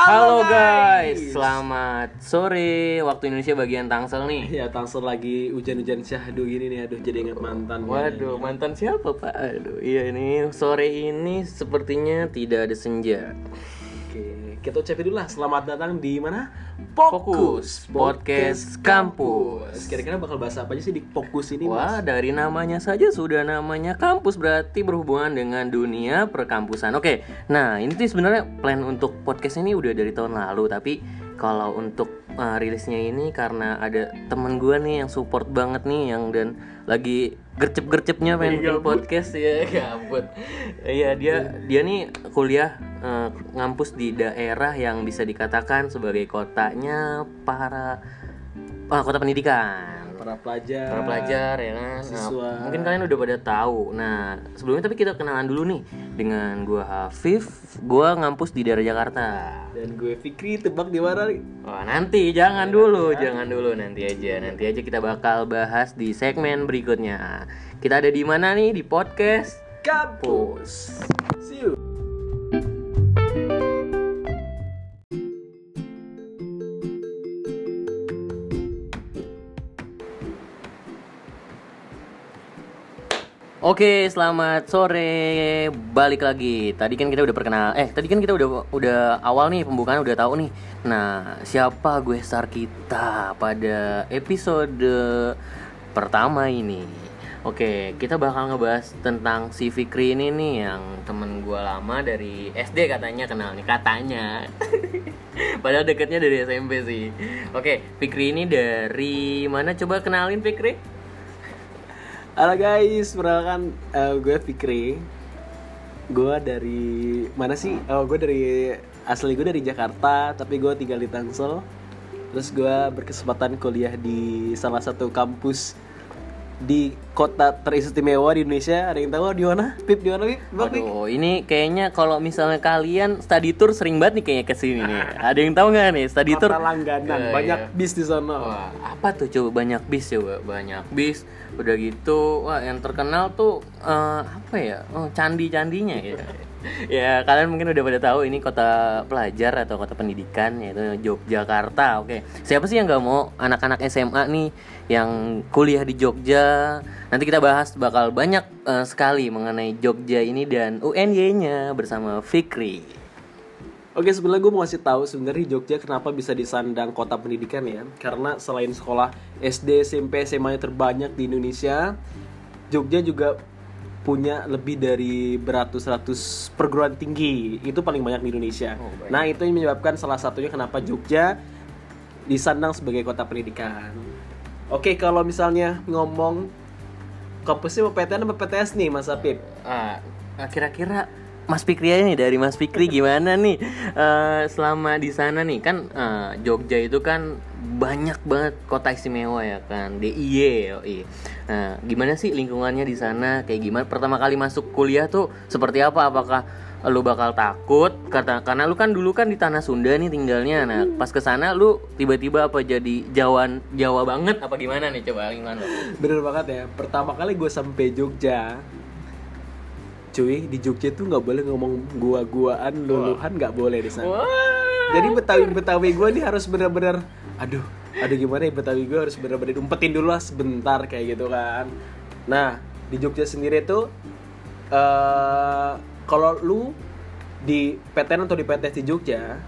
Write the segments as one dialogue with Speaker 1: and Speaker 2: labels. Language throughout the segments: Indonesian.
Speaker 1: Halo guys, selamat sore waktu Indonesia bagian Tangsel nih.
Speaker 2: Ya Tangsel lagi hujan-hujan syahdu gini nih, aduh jadi ingat mantan.
Speaker 1: Waduh, mantan siapa pak? Aduh, iya ini sore ini sepertinya tidak ada senja.
Speaker 2: Kita ucapin dulu lah selamat datang di mana?
Speaker 1: Fokus Podcast Kampus.
Speaker 2: Kira-kira bakal bahas apa aja sih di Fokus ini?
Speaker 1: Wah, dari namanya saja sudah namanya kampus berarti berhubungan dengan dunia perkampusan. Oke, nah ini tuh sebenarnya plan untuk podcast ini udah dari tahun lalu, tapi kalau untuk uh, rilisnya ini karena ada temen gue nih yang support banget nih yang dan lagi gercep-gercepnya pengen bikin podcast ya gabut. Iya dia dia nih kuliah uh, ngampus di daerah yang bisa dikatakan sebagai kotanya para uh, kota pendidikan
Speaker 2: para pelajar.
Speaker 1: para pelajar ya kan Nah,
Speaker 2: Siswa.
Speaker 1: mungkin kalian udah pada tahu nah sebelumnya tapi kita kenalan dulu nih dengan gua Hafif gua ngampus di daerah Jakarta
Speaker 2: Dan gue Fikri tebak di mana nih?
Speaker 1: Wah nanti jangan dulu jangan dulu nanti aja nanti aja kita bakal bahas di segmen berikutnya kita ada di mana nih di podcast
Speaker 2: Kampus. See you.
Speaker 1: Oke, selamat sore. Balik lagi. Tadi kan kita udah perkenal. Eh, tadi kan kita udah udah awal nih pembukaan udah tahu nih. Nah, siapa gue star kita pada episode pertama ini? Oke, kita bakal ngebahas tentang si Fikri ini nih yang temen gue lama dari SD katanya kenal nih katanya. Padahal deketnya dari SMP sih. Oke, Fikri ini dari mana? Coba kenalin Fikri.
Speaker 2: Halo guys, perkenalkan eh, gue Fikri. Gue dari mana sih? Oh, gue dari asli gue dari Jakarta, tapi gue tinggal di Tangsel. Terus gue berkesempatan kuliah di salah satu kampus di kota teristimewa di Indonesia. Ada yang tahu di mana? Pip di mana, Pip?
Speaker 1: Waduh, ini kayaknya kalau misalnya kalian study tour sering banget nih kayaknya ke sini nih. Ada yang tahu nggak nih study tour?
Speaker 2: Kota langganan,
Speaker 1: Iya,
Speaker 2: banyak
Speaker 1: iya.
Speaker 2: bis di sana.
Speaker 1: Wah, apa tuh coba banyak bis coba banyak bis. Udah gitu, wah yang terkenal tuh eh, apa ya? Oh, candi-candinya ya. ya kalian mungkin udah pada tahu ini kota pelajar atau kota pendidikan yaitu Yogyakarta. Oke, siapa sih yang nggak mau anak-anak SMA nih yang kuliah di Jogja? Nanti kita bahas bakal banyak eh, sekali mengenai Jogja ini dan UNY-nya bersama Fikri.
Speaker 2: Oke sebenarnya gue mau kasih tahu sebenarnya Jogja kenapa bisa disandang kota pendidikan ya karena selain sekolah SD SMP SMA terbanyak di Indonesia Jogja juga punya lebih dari beratus-ratus perguruan tinggi. Itu paling banyak di Indonesia.
Speaker 1: Oh,
Speaker 2: nah itu yang menyebabkan salah satunya kenapa Jogja disandang sebagai kota pendidikan. Oke kalau misalnya ngomong kampusnya mau PTN apa PTS nih Mas Apip?
Speaker 1: Ah, kira-kira Mas Fikri aja nih dari Mas Fikri gimana nih? Eh, selama di sana nih kan eh, Jogja itu kan banyak banget kota istimewa ya kan DIY yoi. Nah, gimana sih lingkungannya di sana? Kayak gimana? Pertama kali masuk kuliah tuh seperti apa? Apakah lu bakal takut? Karena karena lu kan dulu kan di tanah Sunda nih tinggalnya. Nah pas ke sana lu tiba-tiba apa jadi Jawa Jawa banget? Apa gimana nih? Coba gimana?
Speaker 2: Bener banget ya. Pertama kali gue sampai Jogja, cuy di Jogja tuh nggak boleh ngomong gua-guaan, luluhan nggak boleh di sana. Jadi betawi betawi gue nih harus bener-bener, aduh, aduh gimana ya betawi gue harus bener-bener umpetin dulu lah sebentar kayak gitu kan. Nah di Jogja sendiri tuh, eh kalau lu di PTN atau di PTS di Jogja,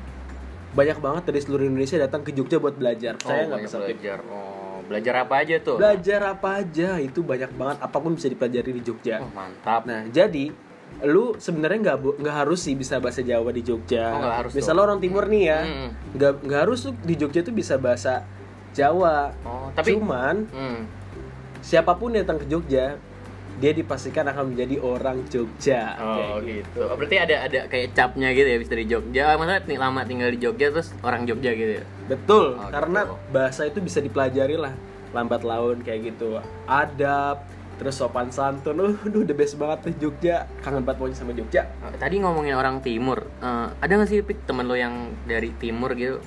Speaker 2: banyak banget dari seluruh Indonesia datang ke Jogja buat belajar. Saya nggak bisa
Speaker 1: belajar. Oh, belajar apa aja tuh?
Speaker 2: Belajar apa aja itu banyak banget apa pun bisa dipelajari di Jogja.
Speaker 1: Oh, mantap.
Speaker 2: Nah jadi lu sebenarnya nggak nggak harus sih bisa bahasa Jawa di Jogja.
Speaker 1: Oh, nggak harus
Speaker 2: Misalnya orang Timur nih ya,
Speaker 1: Hmm.
Speaker 2: nggak nggak harus tuh di Jogja tuh bisa bahasa Jawa.
Speaker 1: Oh, tapi
Speaker 2: Cuman
Speaker 1: Hmm.
Speaker 2: siapa pun datang ke Jogja dia dipastikan akan menjadi orang Jogja.
Speaker 1: Oh
Speaker 2: Kayak
Speaker 1: gitu. Berarti ada ada kayak capnya gitu ya dari Jogja. Ah, Maksudnya ting- lama tinggal di Jogja terus orang Jogja gitu ya.
Speaker 2: Betul,
Speaker 1: Oh,
Speaker 2: karena
Speaker 1: gitu.
Speaker 2: bahasa itu bisa dipelajari lah lambat laun kayak gitu. Adab, terus sopan santun, uh, aduh the best banget tuh Jogja. Kangen banget pokoknya sama Jogja.
Speaker 1: Eh, Tadi ngomongin orang timur. Eh, ada nggak sih Pik, temen lo yang dari timur gitu?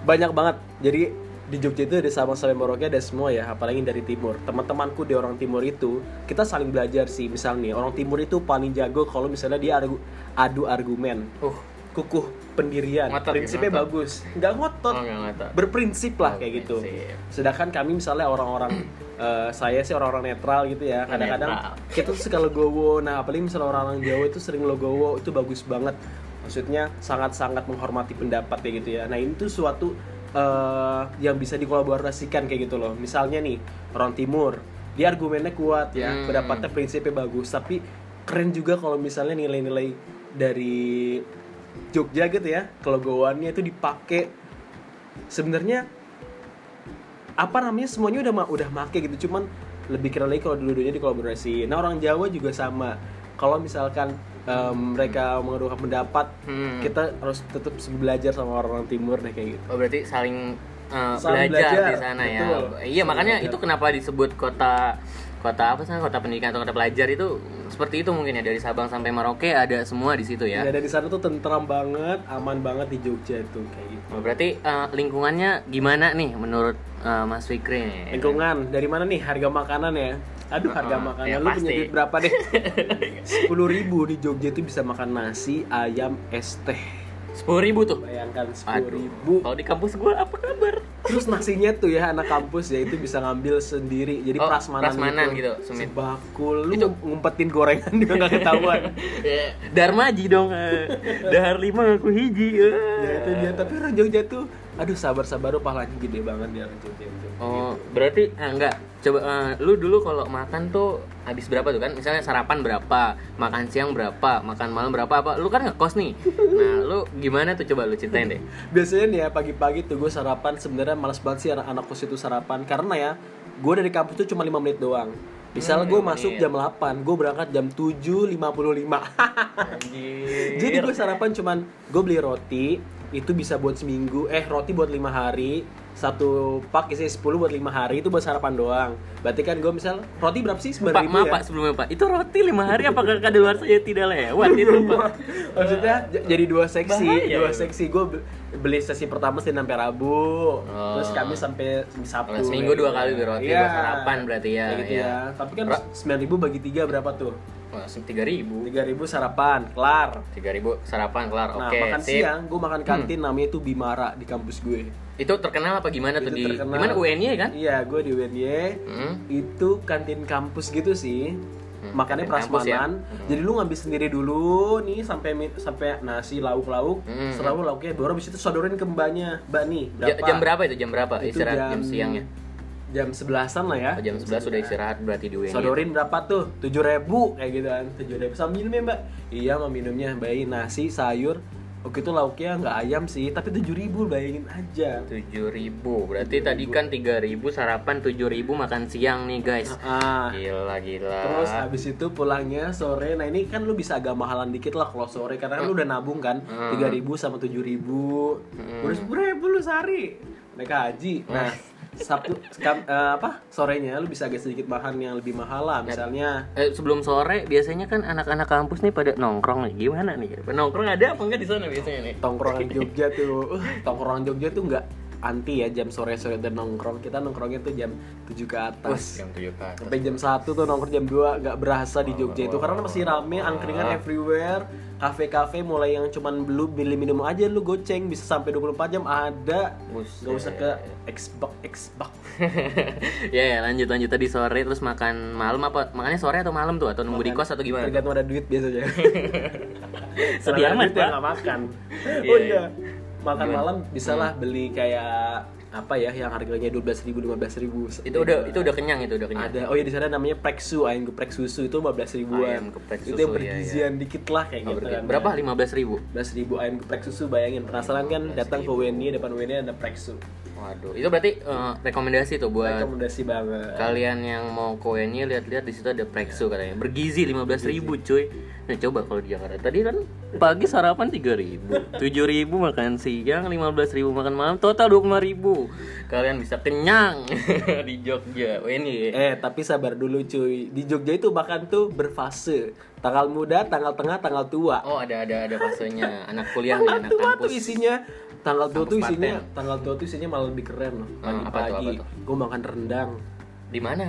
Speaker 2: banyak banget jadi di Jogja itu ada sama sama Merauke ada semua ya apalagi dari timur. Teman-temanku di orang timur itu kita saling belajar sih. Misalnya orang timur itu paling jago kalau misalnya dia adu, adu argumen.
Speaker 1: Uh,
Speaker 2: kukuh pendirian.
Speaker 1: Ngotot ya,
Speaker 2: prinsipnya
Speaker 1: ngotot.
Speaker 2: bagus. Nggak ngotot.
Speaker 1: Oh, nggak ngotot.
Speaker 2: berprinsip lah
Speaker 1: Oh,
Speaker 2: kayak gitu. Sedangkan kami misalnya orang-orang eh, saya sih orang-orang netral gitu ya. Kadang-kadang kita tuh suka legowo. Nah apalagi misalnya orang-orang Jawa itu sering legowo. Itu bagus banget. Maksudnya sangat-sangat menghormati pendapat kayak gitu ya. Nah ini tuh suatu eh, yang bisa dikolaborasikan kayak gitu loh. Misalnya nih orang timur. Dia argumennya kuat ya.
Speaker 1: Hmm.
Speaker 2: pendapatnya prinsipnya bagus tapi keren juga kalau misalnya nilai-nilai dari Jogja gitu ya kelogoannya itu dipakai. Sebenarnya apa namanya semuanya udah ma- udah make gitu cuman lebih keren lagi kalau dulu-dulunya dikolaborasi. Nah orang Jawa juga sama. Kalau misalkan em, mereka mengeluarkan pendapat
Speaker 1: Hmm.
Speaker 2: kita harus tetap belajar sama orang-orang timur deh kayak gitu
Speaker 1: Oh berarti saling uh,
Speaker 2: Saling
Speaker 1: belajar,
Speaker 2: belajar,
Speaker 1: di sana ya.
Speaker 2: betul.
Speaker 1: Iya
Speaker 2: Saling
Speaker 1: makanya
Speaker 2: belajar.
Speaker 1: itu kenapa disebut kota kota apa sih kota pendidikan atau kota pelajar itu seperti itu mungkin ya dari Sabang sampai Merauke ada semua di situ ya.
Speaker 2: ya dari sana tuh tentram banget aman banget di Jogja itu kayak gitu
Speaker 1: Oh, berarti uh, lingkungannya gimana nih menurut uh, Mas Fikri nih?
Speaker 2: lingkungan dari mana nih harga makanan ya aduh harga
Speaker 1: Uh-uh,
Speaker 2: makanan
Speaker 1: ya
Speaker 2: lu punya
Speaker 1: pasti.
Speaker 2: duit berapa deh sepuluh ribu di Jogja itu bisa makan nasi ayam es teh
Speaker 1: Sepuluh ribu tuh.
Speaker 2: bayangkan sepuluh ribu
Speaker 1: Kalau di kampus gua apa kabar?
Speaker 2: Terus nasinya tuh ya anak kampus ya itu bisa ngambil sendiri. Jadi
Speaker 1: Oh,
Speaker 2: prasmanan,
Speaker 1: prasmanan gitu, semit.
Speaker 2: Sebakul lu
Speaker 1: Itu-
Speaker 2: ngumpetin gorengan juga gak ketahuan.
Speaker 1: Ya, Darmaji dong. eh. Dahar lima aku hiji.
Speaker 2: ya itu dia tapi orang Jogja tuh aduh sabar-sabar lu pahalanya gede banget dia orang Jogja itu.
Speaker 1: Oh, berarti eh, enggak. Coba eh, lu dulu kalau makan tuh habis berapa tuh kan? Misalnya sarapan berapa, makan siang berapa, makan malam berapa apa? Lu kan ngekos nih. Nah, lu gimana tuh coba lu ceritain deh.
Speaker 2: Biasanya nih ya pagi-pagi tuh gue sarapan sebenarnya malas banget sih anak-anak kos itu sarapan karena ya gue dari kampus tuh cuma 5 menit doang. Misal
Speaker 1: Hmm,
Speaker 2: gue masuk
Speaker 1: menit.
Speaker 2: jam 8, gue berangkat jam 7.55
Speaker 1: Anjir.
Speaker 2: Jadi gue sarapan cuman gue beli roti itu bisa buat seminggu eh roti buat lima hari satu pak isinya 10 buat lima hari itu buat sarapan doang berarti kan gue misal roti berapa sih sembilan
Speaker 1: Pak,
Speaker 2: ribu
Speaker 1: maaf
Speaker 2: ya
Speaker 1: Pak sebelumnya Pak. Itu roti lima hari apakah kada luar saya tidak lewat itu Pak?
Speaker 2: maksudnya jadi dua seksi
Speaker 1: Bahaya
Speaker 2: dua seksi gue beli sesi pertama Senin sampai Rabu
Speaker 1: Oh.
Speaker 2: terus kami sampai Sabtu
Speaker 1: Oh, seminggu dua kali beli roti
Speaker 2: Iya.
Speaker 1: buat sarapan berarti ya,
Speaker 2: Kayak gitu
Speaker 1: iya.
Speaker 2: ya tapi kan sembilan ribu bagi tiga berapa tuh
Speaker 1: Tiga ribu.
Speaker 2: tiga ribu sarapan kelar
Speaker 1: Tiga ribu sarapan kelar.
Speaker 2: Nah,
Speaker 1: Oke.
Speaker 2: makan
Speaker 1: sip.
Speaker 2: siang gue makan kantin namanya itu Bimara di kampus gue.
Speaker 1: Itu terkenal apa gimana tuh
Speaker 2: Itu
Speaker 1: di
Speaker 2: terkenal.
Speaker 1: gimana UNY kan?
Speaker 2: Iya, gue di UNY.
Speaker 1: Hmm.
Speaker 2: Itu kantin kampus gitu sih.
Speaker 1: Hmm,
Speaker 2: Makannya
Speaker 1: ya.
Speaker 2: prasmanan.
Speaker 1: Hmm.
Speaker 2: Jadi lu ngambil sendiri dulu nih sampai sampai nasi lauk-lauk,
Speaker 1: Hmm.
Speaker 2: selalu lauknya baru habis itu sodorin ke mbaknya. Mbak nih, berapa?
Speaker 1: Jam berapa itu? Jam berapa?
Speaker 2: Itu
Speaker 1: Istirahat jam, siangnya.
Speaker 2: Jam sebelasan lah ya.
Speaker 1: Oh, jam 11 sudah istirahat berarti di UNY.
Speaker 2: Sodorin berapa tuh? Tujuh ribu kayak gitu kan. Tujuh ribu sama minumnya mbak. Iya sama minumnya bayi nasi sayur. Oke itu lauknya nggak ayam sih, tapi tujuh ribu bayangin aja.
Speaker 1: tujuh ribu berarti tadi kan tiga ribu sarapan tujuh ribu makan siang nih guys
Speaker 2: Ah,
Speaker 1: gila gila
Speaker 2: terus habis itu pulangnya sore. Nah ini kan lu bisa agak mahalan dikit lah kalau sore karena lu udah nabung kan
Speaker 1: Hmm.
Speaker 2: tiga ribu sama tujuh ribu. Udah sepuluh ribu lu sehari. Naik haji. Nah Sabtu kam- eh, apa sorenya lu bisa agak sedikit bahan yang lebih mahal lah misalnya.
Speaker 1: Eh, sebelum sore biasanya kan anak-anak kampus nih pada nongkrong nih. Gimana nih? Nongkrong ada apa enggak di sana biasanya nih?
Speaker 2: Tongkrongan Jogja tuh. Uh, tongkrongan Jogja tuh nggak anti ya jam sore sore dan nongkrong. Kita nongkrongnya tuh jam 7 ke atas.
Speaker 1: Jam tujuh kan
Speaker 2: sampai jam 1 tuh nongkrong jam 2 nggak berasa di Jogja itu. Karena masih rame angkringan everywhere. Kafe-kafe mulai yang cuman lu beli minum aja lu goceng. Bisa sampai 24 jam ada. Nggak usah ke Xbox Xbox.
Speaker 1: Ya ya lanjut lanjut. Tadi sore terus makan malam apa? Makannya sore atau malam tuh? Atau nunggu di kos atau gimana?
Speaker 2: Tergantung ada duit biasanya.
Speaker 1: Sedih amat,
Speaker 2: duit ya
Speaker 1: Pak.
Speaker 2: nggak makan.
Speaker 1: Iya,
Speaker 2: oh
Speaker 1: iya.
Speaker 2: iya makan
Speaker 1: Gimana?
Speaker 2: malam bisa lah beli kayak apa ya yang harganya 12.000 ribu 15 ribu.
Speaker 1: Itu udah itu udah kenyang itu udah kenyang.
Speaker 2: Ada. Oh ya di sana namanya preksu ayam geprek susu itu 15 ribuan.
Speaker 1: Ayam geprek
Speaker 2: itu
Speaker 1: susu,
Speaker 2: yang
Speaker 1: iya,
Speaker 2: bergizian dikit lah kayak
Speaker 1: Oh,
Speaker 2: gitu kan.
Speaker 1: Berapa? Lima belas ribu?
Speaker 2: 15 ribu ayam geprek susu bayangin. Penasaran kan? Datang ke UNY depan UNY ada preksu
Speaker 1: waduh. Itu berarti eh, rekomendasi tuh buat
Speaker 2: rekomendasi banget.
Speaker 1: kalian yang mau koennya lihat-lihat di situ ada Prexo katanya. Bergizi 15.000 ribu cuy. Nah coba kalau di Jakarta. Tadi kan pagi sarapan 3.000 ribu ribu makan siang 15.000 ribu makan malam total 25.000 ribu. Kalian bisa kenyang di Jogja. Ini.
Speaker 2: Eh tapi sabar dulu cuy. Di Jogja itu bahkan tuh berfase tanggal muda tanggal tengah tanggal tua.
Speaker 1: Oh ada ada ada fasenya anak kuliah nih
Speaker 2: tanggal
Speaker 1: anak
Speaker 2: tua tuh
Speaker 1: kampus.
Speaker 2: isinya tanggal tua tuh isinya tanggal tua tuh isinya malah lebih keren loh.
Speaker 1: Tuh,
Speaker 2: pagi-pagi
Speaker 1: tuh?
Speaker 2: gue makan rendang.
Speaker 1: Di mana?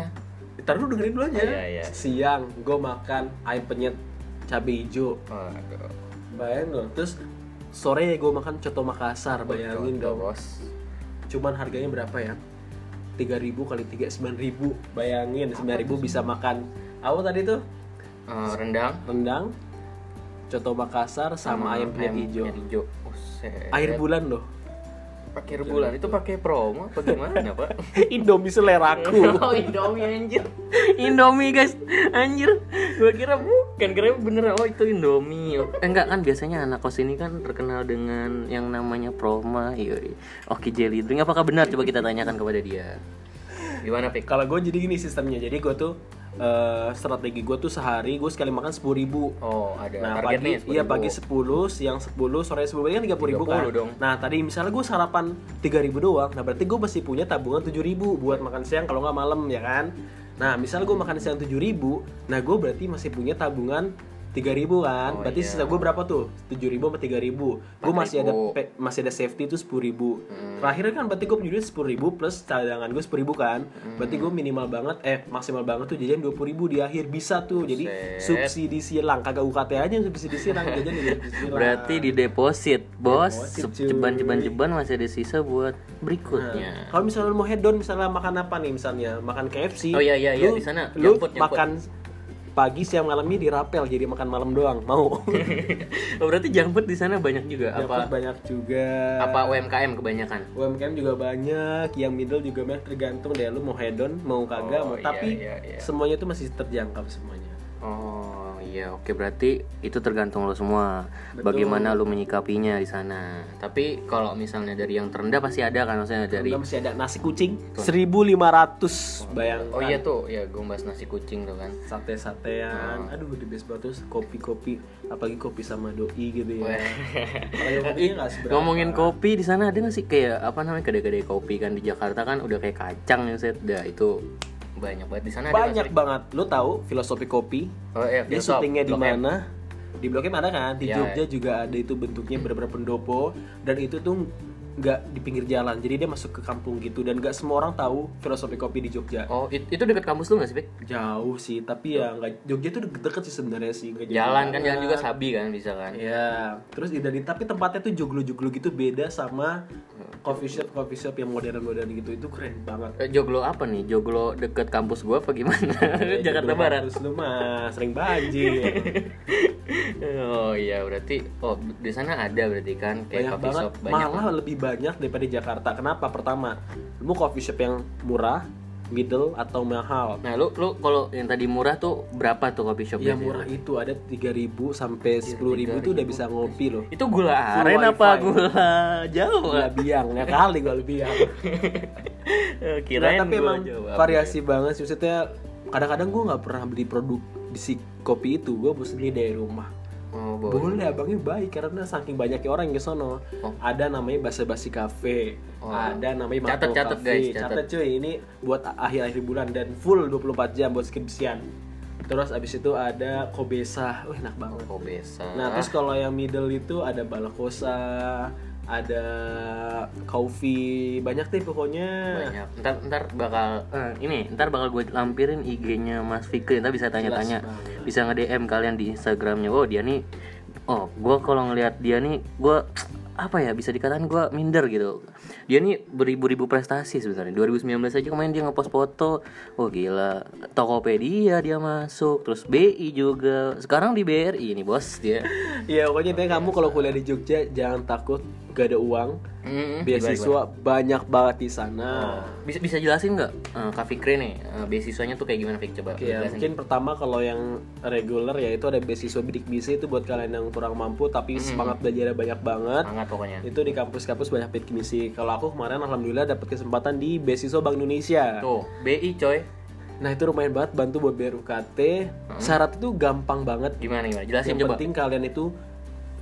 Speaker 2: Ntar lu dengerin dulu aja.
Speaker 1: Iya, iya.
Speaker 2: Siang gue makan ayam penyet cabai hijau.
Speaker 1: Waduh.
Speaker 2: Bayang loh. Terus sore gue makan coto Makassar bayangin dong.
Speaker 1: bos.
Speaker 2: Cuman harganya berapa ya? 3000 kali 3 9000 bayangin 9000 bisa makan. Apa tadi tuh
Speaker 1: Eh, rendang.
Speaker 2: Rendang coto Makassar sama, ayam penyet hijau.
Speaker 1: penyet hijau. Buset.
Speaker 2: air bulan loh.
Speaker 1: Pakai bulan. itu. Pakai promo apa gimana pak?
Speaker 2: Indomie seleraku.
Speaker 1: Oh Indomie anjir. Indomie guys. Anjir. Gua kira bukan kira bener. Oh itu Indomie. Eh, enggak kan biasanya anak kos ini kan terkenal dengan yang namanya Proma. Iya iya. oke jelly drink. Apakah benar? Coba kita tanyakan kepada dia. Gimana Pik?
Speaker 2: kalau gue jadi gini sistemnya. Jadi gue tuh eh, strategi gue tuh sehari gue sekali makan sepuluh ribu.
Speaker 1: Oh ada
Speaker 2: Nah
Speaker 1: targetnya
Speaker 2: pagi iya pagi 10, siang 10, sore 10 berarti kan 30 ribu kan.
Speaker 1: 30 dong.
Speaker 2: Nah tadi misalnya gue sarapan 3 ribu doang Nah berarti gue masih punya tabungan 7 ribu buat makan siang kalau nggak malam ya kan? Nah misalnya gue makan siang 7 ribu Nah gue berarti masih punya tabungan 3 ribu kan
Speaker 1: Oh,
Speaker 2: Berarti
Speaker 1: iya.
Speaker 2: sisa gue berapa tuh? 7 ribu sama 3 ribu? Gue masih ada
Speaker 1: 4.000.
Speaker 2: pe- masih ada safety itu 10 ribu.
Speaker 1: Hmm.
Speaker 2: Terakhir kan berarti gue punya duit 10 ribu plus cadangan gue 10 ribu kan?
Speaker 1: Hmm.
Speaker 2: Berarti gue minimal banget eh maksimal banget tuh jajan 20 ribu di akhir. Bisa tuh. Jadi subsidi silang kagak UKT aja yang subsidi silang jajan di subsidi silang
Speaker 1: berarti di deposit bos.
Speaker 2: Deposit,
Speaker 1: Sep-
Speaker 2: cuy.
Speaker 1: ceban-ceban-ceban masih ada sisa buat berikutnya.
Speaker 2: Nah, kalau misalnya lu mau hedon misalnya makan apa nih misalnya? Makan KFC
Speaker 1: Oh, iya, iya, iya, di sana.
Speaker 2: lu makan pagi siang malamnya dirapel jadi makan malam doang mau.
Speaker 1: Oh, berarti jangkut di sana banyak juga
Speaker 2: Dapat
Speaker 1: apa?
Speaker 2: banyak juga.
Speaker 1: Apa UMKM kebanyakan?
Speaker 2: UMKM juga banyak yang middle juga banyak tergantung deh lu mau hedon mau kagak
Speaker 1: Oh,
Speaker 2: mau
Speaker 1: iya,
Speaker 2: tapi
Speaker 1: iya, iya.
Speaker 2: semuanya tuh masih terjangkau semuanya
Speaker 1: iya oke berarti itu tergantung lo semua
Speaker 2: Betul.
Speaker 1: bagaimana lo menyikapinya di sana. Tapi kalau misalnya dari yang terendah pasti ada kan maksudnya dari
Speaker 2: masih ada nasi kucing 1500 bayangkan
Speaker 1: Oh iya tuh ya gue bahas nasi kucing tuh kan.
Speaker 2: sate-satean
Speaker 1: Oh.
Speaker 2: aduh the best banget terus kopi-kopi apalagi kopi sama doi gitu ya.
Speaker 1: Ngomongin kopi di sana ada nggak sih kayak apa namanya kedai-kedai kopi kan di Jakarta kan udah kayak kacang ya set. Dah itu banyak banget. Di sana ada
Speaker 2: banyak
Speaker 1: sih?
Speaker 2: banget. Lo tahu filosofi kopi?
Speaker 1: Oh iya,
Speaker 2: dia syutingnya di mana? Di Blok M ada kan? Di
Speaker 1: Iya,
Speaker 2: Jogja juga ada itu bentuknya bener-bener pendopo. Dan itu tuh nggak di pinggir jalan. Jadi dia masuk ke kampung gitu. Dan nggak semua orang tahu filosofi kopi di Jogja.
Speaker 1: Oh it- itu dekat kampus lu nggak sih Pik?
Speaker 2: jauh sih. Tapi ya nggak Jogja tuh deket sih sebenarnya sih. Jauh
Speaker 1: Jalan kan jalan juga sabi kan bisa kan.
Speaker 2: Iya, terus dan tapi tempatnya tuh joglo-joglo gitu. Beda sama coffee shop coffee shop yang modern-modern gitu itu keren banget.
Speaker 1: Eh, Joglo apa nih? Joglo deket kampus gua apa gimana? Jakarta
Speaker 2: Joglo
Speaker 1: Barat.
Speaker 2: Terus lu mah sering banjir.
Speaker 1: Oh iya berarti oh di sana ada berarti kan kayak
Speaker 2: banyak
Speaker 1: coffee
Speaker 2: banget
Speaker 1: shop banyak.
Speaker 2: malah lebih banyak daripada Jakarta kenapa pertama lu coffee shop yang murah middle atau mahal?
Speaker 1: Nah lu lu kalau yang tadi murah tuh berapa tuh coffee shop
Speaker 2: yang murah itu ada 3000 sampai 10000 tuh udah bisa ngopi loh.
Speaker 1: Itu gula aren apa gula Jawa?
Speaker 2: gula biang ya kali gula biang.
Speaker 1: Eh,
Speaker 2: Nah,
Speaker 1: Kirain
Speaker 2: tapi
Speaker 1: gula
Speaker 2: emang
Speaker 1: Jawa.
Speaker 2: variasi banget sih. Maksudnya kadang-kadang gue nggak pernah beli produk di si kopi itu. Gue beli dari rumah
Speaker 1: Oh, boleh.
Speaker 2: boleh abangnya baik karena saking banyaknya orang yang ke sono
Speaker 1: Oh.
Speaker 2: ada namanya basa basi cafe
Speaker 1: Oh.
Speaker 2: ada namanya
Speaker 1: Catat, catat,
Speaker 2: Cafe.
Speaker 1: guys, catat.
Speaker 2: cuy ini buat akhir-akhir bulan dan full 24 jam buat skripsian terus abis itu ada kobesa wah enak banget
Speaker 1: Oh, biasa.
Speaker 2: nah terus kalau yang middle itu ada balakosa ada coffee banyak deh pokoknya
Speaker 1: banyak. Ntar ntar bakal eh, ini ntar bakal gue lampirin IG-nya Mas Fikri. Ntar bisa tanya-tanya, bisa nge DM kalian di Instagramnya. Oh dia nih, oh gue kalau ngelihat dia nih, gue apa ya bisa dikatakan gue minder gitu. Dia nih beribu-ribu prestasi sebenarnya. 2019 aja kemarin dia ngepost foto. Oh gila, Tokopedia dia masuk, terus BI juga. Sekarang di BRI nih bos dia.
Speaker 2: ya pokoknya intinya kamu kalau kuliah di Jogja jangan takut gak ada uang
Speaker 1: Mm,
Speaker 2: beasiswa banyak banget di sana
Speaker 1: Bisa bisa jelasin nggak, uh, Kak Fikri nih, eh, beasiswanya tuh kayak gimana Fik? Coba
Speaker 2: Oke, ya, mungkin pertama kalau yang reguler ya itu ada beasiswa bidik misi itu buat kalian yang kurang mampu tapi semangat belajarnya banyak banget.
Speaker 1: Semangat pokoknya.
Speaker 2: Itu di kampus-kampus banyak bidik misi. Kalau aku kemarin alhamdulillah dapat kesempatan di beasiswa Bank Indonesia.
Speaker 1: Tuh, BI coy.
Speaker 2: Nah, itu lumayan banget bantu buat bayar UKT. Syarat itu gampang banget.
Speaker 1: Gimana gimana? Jelasin
Speaker 2: yang
Speaker 1: coba.
Speaker 2: penting kalian itu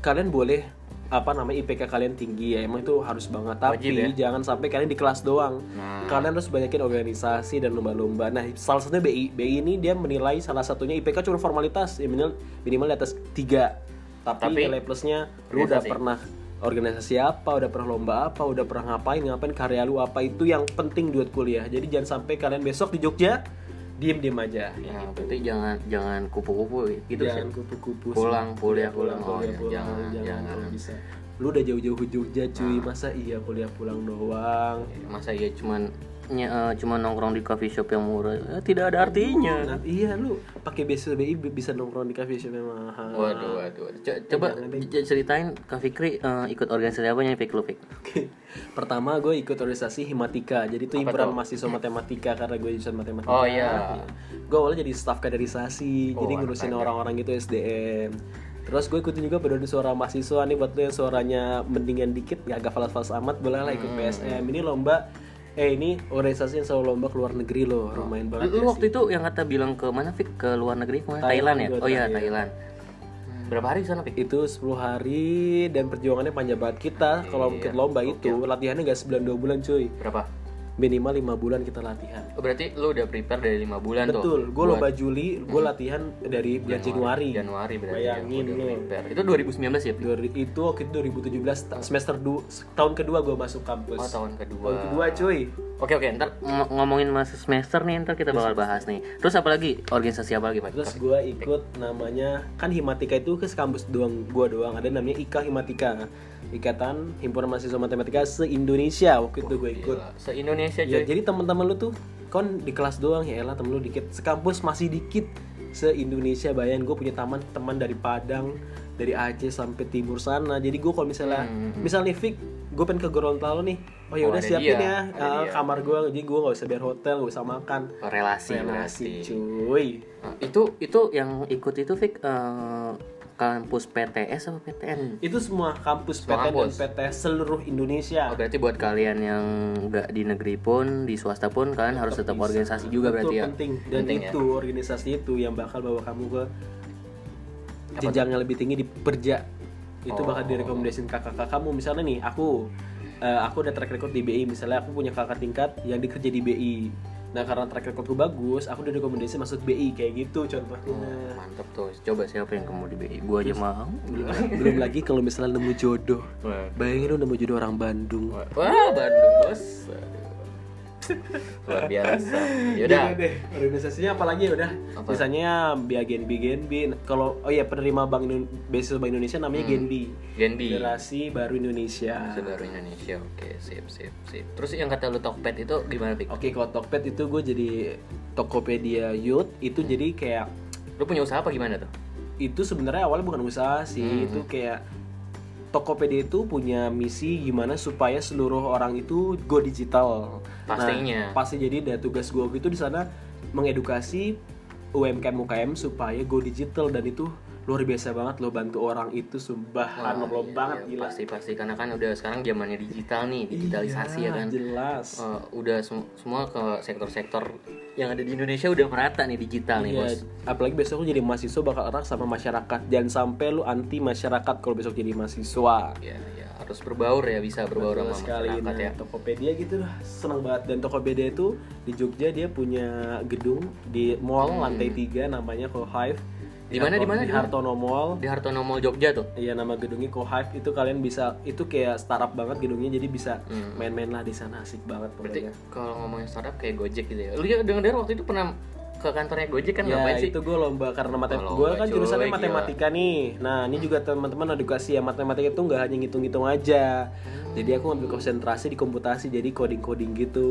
Speaker 2: kalian boleh apa namanya IPK kalian tinggi ya emang itu harus banget. Tapi
Speaker 1: Wajib ya?
Speaker 2: jangan sampai kalian di kelas doang.
Speaker 1: Nah.
Speaker 2: kalian harus banyakin organisasi dan lomba-lomba nah salah satunya BI BI ini dia menilai salah satunya IPK cuma formalitas ya minimal minimal di atas tiga. Tapi,
Speaker 1: Tapi,
Speaker 2: nilai plusnya lu udah pernah organisasi apa udah pernah lomba apa udah pernah ngapain ngapain karya lu apa itu yang penting buat kuliah. Jadi jangan sampai kalian besok di Jogja diem diem aja.
Speaker 1: Ya, berarti jangan jangan kupu-kupu gitu
Speaker 2: jangan kupu-kupu.
Speaker 1: Pulang, kuliah, pulang. Oh,
Speaker 2: kuliah,
Speaker 1: ya, jangan,
Speaker 2: jangan
Speaker 1: jangan.
Speaker 2: kalau bisa. Lu udah jauh-jauh Jogja cuy. Masa iya kuliah pulang doang?
Speaker 1: Masa iya cuman ny- eh, cuman nongkrong di coffee shop yang murah Eh, tidak ada artinya
Speaker 2: Nah, iya lu pakai BSBI bisa nongkrong di cafe shop yang mahal
Speaker 1: waduh waduh, waduh. Co- coba ceritain Kak Fikri eh, ikut organisasi apa nya Fik lu Fik
Speaker 2: Oke. Pertama gue ikut organisasi Himatika. Jadi itu himpunan mahasiswa matematika karena gue jurusan matematika.
Speaker 1: Oh, iya.
Speaker 2: Gue awalnya jadi staf kaderisasi, jadi
Speaker 1: Oh,
Speaker 2: ngurusin orang-orang gitu SDM. Terus gue ikutin juga paduan suara mahasiswa nih buat lo yang suaranya mendingan dikit, gak agak falas-falas amat, boleh lah
Speaker 1: Hmm.
Speaker 2: ikut PSM. Ini lomba Eh ini organisasi yang selalu lomba ke luar negeri loh, lumayan banget.
Speaker 1: lu waktu itu yang kata bilang ke mana Fik? Ke luar negeri ke mana? Thailand,
Speaker 2: Thailand
Speaker 1: ya? oh iya. Thailand. Hmm, berapa hari sana Fik?
Speaker 2: Itu 10 hari dan perjuangannya panjang banget kita. Kalau ikut lomba itu latihannya gak sebulan dua bulan cuy.
Speaker 1: berapa
Speaker 2: Minimal lima bulan kita latihan.
Speaker 1: oh, berarti lu udah prepare dari lima bulan tuh
Speaker 2: Betul, gue lomba Juli, gue latihan dari bulan Januari.
Speaker 1: Januari berarti
Speaker 2: Bayangin
Speaker 1: ya,
Speaker 2: lu.
Speaker 1: prepare. itu 2019 ya?
Speaker 2: Dua- itu waktu itu 2017 ta- semester 2 tahun kedua gue masuk kampus.
Speaker 1: oh tahun kedua
Speaker 2: Tahun kedua cuy.
Speaker 1: Oke oke, ntar ng- ngomongin masa semester nih, ntar kita bakal bahas nih. Terus apa lagi? Organisasi apa lagi Pak?
Speaker 2: Terus gue ikut namanya kan Himatika itu ke kampus doang gue doang. Ada namanya IKA Himatika. Ikatan Himpunan Mahasiswa Matematika se-Indonesia waktu itu gue ikut.
Speaker 1: Se-Indonesia
Speaker 2: Ya,
Speaker 1: cuy.
Speaker 2: jadi teman-teman lu tuh kon di kelas doang ya elah temen lu dikit. Sekampus masih dikit. Se-Indonesia bayangin gue punya teman teman dari Padang, dari Aceh sampai timur sana. Jadi gue kalau misalnya misalnya Fik, gue pengen ke Gorontalo nih. Oh ya
Speaker 1: Oh,
Speaker 2: siapin
Speaker 1: dia,
Speaker 2: ya
Speaker 1: dia.
Speaker 2: kamar gue. Jadi gue gak usah bayar hotel, gak usah makan.
Speaker 1: Relasi,
Speaker 2: Relasi
Speaker 1: berarti.
Speaker 2: cuy.
Speaker 1: Nah, itu itu yang ikut itu Fik eh, kampus PTS apa PTN?
Speaker 2: Itu semua kampus
Speaker 1: Semua
Speaker 2: PTN
Speaker 1: kampus.
Speaker 2: dan PT seluruh Indonesia.
Speaker 1: Oh, berarti buat kalian yang nggak di negeri pun, di swasta pun kalian harus tetap organisasi juga
Speaker 2: Betul,
Speaker 1: berarti ya.
Speaker 2: penting dan
Speaker 1: Penting ya?
Speaker 2: itu organisasi itu yang bakal bawa kamu ke jenjang yang lebih tinggi di perja itu bakal
Speaker 1: Oh.
Speaker 2: direkomendasiin kakak-kakak kamu misalnya nih aku eh, aku ada track record di BI misalnya aku punya kakak tingkat yang dikerja di BI nah karena track recordku bagus aku udah rekomendasi masuk BI kayak gitu contohnya
Speaker 1: Oh, mantep tuh. Coba siapa yang kamu di BI? Gua aja mau.
Speaker 2: belum lagi kalau misalnya nemu jodoh bayangin lu nemu jodoh orang Bandung
Speaker 1: Wah, Bandung bos. Luar biasa. Yaudah.
Speaker 2: Deh organisasinya apalagi udah
Speaker 1: Apa?
Speaker 2: misalnya Bia Genbi Genbi kalau oh ya penerima bank beasiswa bank Indonesia namanya Genbi
Speaker 1: Genbi.
Speaker 2: generasi baru Indonesia
Speaker 1: Saudara Indonesia. Oke, sip, sip, sip. Terus yang kata lu Tokped itu gimana, Pik?
Speaker 2: oke kalau Tokped itu gue jadi Tokopedia Youth itu
Speaker 1: Hmm.
Speaker 2: jadi kayak
Speaker 1: Lu punya usaha apa gimana tuh?
Speaker 2: itu sebenarnya awalnya bukan usaha
Speaker 1: Hmm.
Speaker 2: sih itu kayak Tokopedia itu punya misi gimana supaya seluruh orang itu go digital.
Speaker 1: Pastinya.
Speaker 2: Nah, pasti jadi ada tugas gue itu di sana mengedukasi UMKM UMKM supaya go digital dan itu luar biasa banget lo bantu orang itu sumpah lo
Speaker 1: iya,
Speaker 2: banget
Speaker 1: iya,
Speaker 2: gila.
Speaker 1: Pasti pasti karena kan udah sekarang zamannya digital nih, digitalisasi
Speaker 2: Iya,
Speaker 1: ya kan.
Speaker 2: Jelas.
Speaker 1: Eh, udah sem- semua ke sektor-sektor yang ada di Indonesia udah merata nih digital nih,
Speaker 2: Iya,
Speaker 1: Bos.
Speaker 2: apalagi besok lu jadi mahasiswa bakal erat sama masyarakat. Jangan sampai lu anti masyarakat kalau besok jadi mahasiswa.
Speaker 1: Ya, ya harus berbaur ya, bisa berbaur
Speaker 2: Betul
Speaker 1: sama
Speaker 2: sekali
Speaker 1: masyarakat
Speaker 2: nah,
Speaker 1: ya.
Speaker 2: Tokopedia gitu lah seneng banget dan Tokopedia itu di Jogja dia punya gedung di mall lantai 3 namanya Cohive
Speaker 1: Hmm. Di mana, di mana,
Speaker 2: di? Hartono Mall
Speaker 1: Di Hartono Mall Jogja tuh.
Speaker 2: Iya nama gedungnya Cohive itu kalian bisa itu kayak startup banget gedungnya jadi bisa
Speaker 1: Hmm.
Speaker 2: main-main lah di sana asik banget
Speaker 1: Berarti
Speaker 2: pokoknya.
Speaker 1: kalau ngomongin startup kayak Gojek gitu ya. Lu ya dengar waktu itu pernah ke kantornya Gojek kan
Speaker 2: ya
Speaker 1: ngapain sih?
Speaker 2: itu gue lomba karena matematika
Speaker 1: Oh,
Speaker 2: gue kan jurusannya
Speaker 1: cuy,
Speaker 2: matematika nih nah ini juga teman-teman edukasi ya matematika itu nggak hanya ngitung-ngitung aja jadi aku ngambil konsentrasi di komputasi jadi coding-coding gitu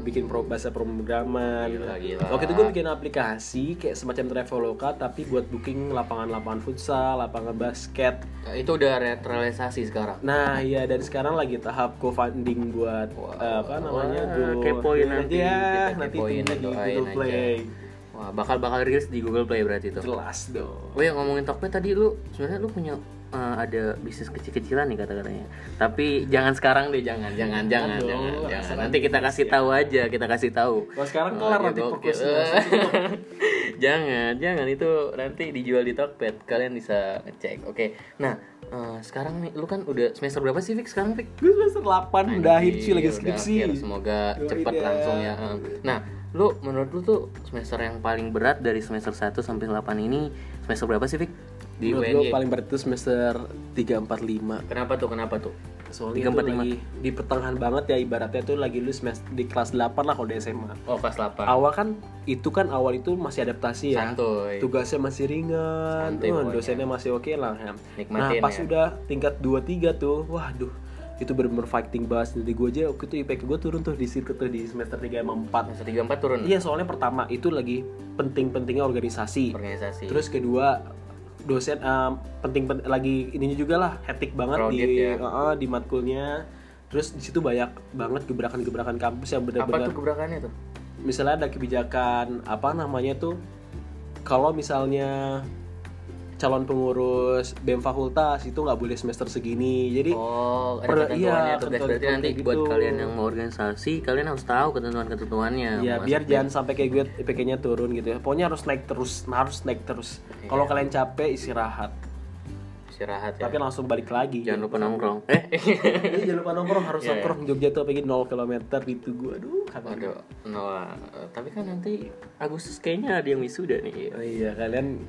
Speaker 2: bikin pro bahasa pemrograman
Speaker 1: Gila, gila.
Speaker 2: waktu itu gue bikin aplikasi kayak semacam traveloka tapi buat booking lapangan-lapangan futsal lapangan basket
Speaker 1: Nah, itu udah re- realisasi sekarang.
Speaker 2: nah iya dan sekarang lagi tahap co-funding buat eh, apa namanya
Speaker 1: Wah,
Speaker 2: Go
Speaker 1: kepoin nanti,
Speaker 2: ya
Speaker 1: kita
Speaker 2: nanti
Speaker 1: kepoin,
Speaker 2: tunggu di Google
Speaker 1: aja. Wah, bakal bakal rilis di Google Play berarti tuh.
Speaker 2: jelas dong
Speaker 1: Oh ya ngomongin Tokped tadi lu sebenarnya lu punya eh, ada bisnis kecil-kecilan nih kata-katanya. Tapi jangan sekarang deh, jangan, jangan, jangan,
Speaker 2: dong,
Speaker 1: jangan, jangan. Nanti kita kasih tahu aja, kita kasih tahu.
Speaker 2: Kalau sekarang
Speaker 1: Oh,
Speaker 2: kelar
Speaker 1: dia
Speaker 2: nanti fokusnya.
Speaker 1: jangan, jangan itu nanti dijual di Tokped. Kalian bisa ngecek. Oke. Nah, eh, sekarang nih lu kan udah semester berapa sih Fik sekarang Fik?
Speaker 2: Gue semester 8 udah akhir sih lagi
Speaker 1: Udah
Speaker 2: skripsi.
Speaker 1: Semoga
Speaker 2: Doain
Speaker 1: cepet
Speaker 2: ya.
Speaker 1: langsung ya. eh. Nah, lu menurut lu tuh semester yang paling berat dari semester 1 sampai 8 ini semester berapa sih Fik? Di
Speaker 2: Menurut gue paling berat itu semester 3 4 5.
Speaker 1: Kenapa tuh? Kenapa tuh?
Speaker 2: Soalnya
Speaker 1: Tiga,
Speaker 2: itu
Speaker 1: empat, lima.
Speaker 2: lagi di pertengahan banget ya ibaratnya tuh lagi lu semester di kelas 8 lah kalau di SMA.
Speaker 1: Oh, kelas 8.
Speaker 2: Awal kan itu kan awal itu masih adaptasi ya.
Speaker 1: Santuy.
Speaker 2: Tugasnya masih ringan,
Speaker 1: Santuy pokoknya.
Speaker 2: dosennya masih oke lah ya.
Speaker 1: Nikmatin
Speaker 2: nah, pas
Speaker 1: ya.
Speaker 2: udah tingkat 2 3 tuh, waduh itu bener-bener fighting banget jadi gue aja waktu itu IPK gue turun tuh di situ tuh di semester 3 sama 4
Speaker 1: Semester 3 4 turun.
Speaker 2: Iya soalnya pertama itu lagi penting-pentingnya organisasi
Speaker 1: Organisasi.
Speaker 2: Terus kedua dosen em, penting pen- lagi ininya juga lah hektik banget
Speaker 1: Crowded
Speaker 2: di
Speaker 1: ya.
Speaker 2: eh, di matkulnya. Terus di situ banyak banget gebrakan-gebrakan kampus yang
Speaker 1: apa
Speaker 2: benar-benar
Speaker 1: tuh gebrakannya tuh?
Speaker 2: misalnya ada kebijakan apa namanya tuh kalau misalnya calon pengurus BEM fakultas itu nggak boleh semester segini. Jadi
Speaker 1: Oh, ada
Speaker 2: Per-
Speaker 1: ketentuannya
Speaker 2: iya,
Speaker 1: tuh guys. Berarti nanti
Speaker 2: kayak
Speaker 1: buat
Speaker 2: gitu.
Speaker 1: kalian yang mau organisasi, kalian harus tahu ketentuan-ketentuannya.
Speaker 2: ya biar jangan sampai kayak gue IPK-nya turun gitu ya. Pokoknya harus naik terus, harus naik terus. Kalau kalian capek istirahat,
Speaker 1: istirahat ya.
Speaker 2: tapi langsung balik lagi.
Speaker 1: Jangan lupa nongkrong. Eh.
Speaker 2: Iya jangan lupa nongkrong harus
Speaker 1: Iya, iya.
Speaker 2: nongkrong Jogja tuh pengen 0 km itu gue aduh kangen.
Speaker 1: Waduh, Noah. Eh, Tapi kan nanti Agustus kayaknya ada yang wisuda nih.
Speaker 2: Oh iya kalian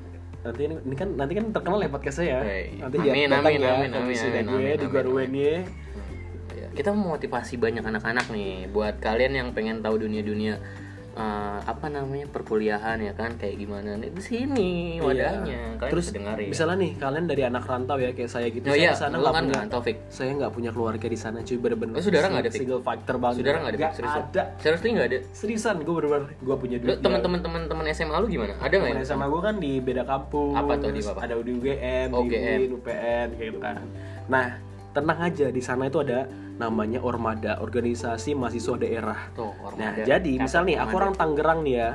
Speaker 2: nanti ini, ini kan nanti kan terkenal ya podcast saya ya.
Speaker 1: Hey.
Speaker 2: Nanti
Speaker 1: Amin,
Speaker 2: ya
Speaker 1: amin,
Speaker 2: ya
Speaker 1: amin, amin,
Speaker 2: wisuda
Speaker 1: amin,
Speaker 2: gue
Speaker 1: amin,
Speaker 2: di
Speaker 1: amin, amin. Iya. Kita mau motivasi banyak anak-anak nih buat kalian yang pengen tahu dunia-dunia eh, apa namanya perkuliahan ya kan kayak gimana nih di sini wadahnya kalian
Speaker 2: Iya. Terus
Speaker 1: bisa dengerin.
Speaker 2: misalnya nih kalian dari anak rantau ya kayak saya gitu.
Speaker 1: Oh
Speaker 2: saya
Speaker 1: iya,
Speaker 2: sana nggak
Speaker 1: kan
Speaker 2: punya
Speaker 1: Taufik.
Speaker 2: saya nggak punya keluarga di sana cuy bener-bener
Speaker 1: Oh, saudara nggak ada, Fik?
Speaker 2: single factor banget
Speaker 1: Saudara nggak ada
Speaker 2: Nggak
Speaker 1: serius?
Speaker 2: ada
Speaker 1: Serius nggak ada.
Speaker 2: seriusan gue bener-bener gue punya duit
Speaker 1: teman-teman teman-teman SMA lu gimana? Ada nggak yang
Speaker 2: sama gue kan di beda kampus
Speaker 1: Apa tuh, di apa?
Speaker 2: ada di UGM,
Speaker 1: Oh,
Speaker 2: di
Speaker 1: UGM.
Speaker 2: UPN kayak gitu kan nah tenang aja di sana itu ada namanya Ormada organisasi mahasiswa daerah
Speaker 1: tuh
Speaker 2: nah
Speaker 1: Ormada?
Speaker 2: jadi
Speaker 1: Catat
Speaker 2: misal nih aku orang Tangerang nih ya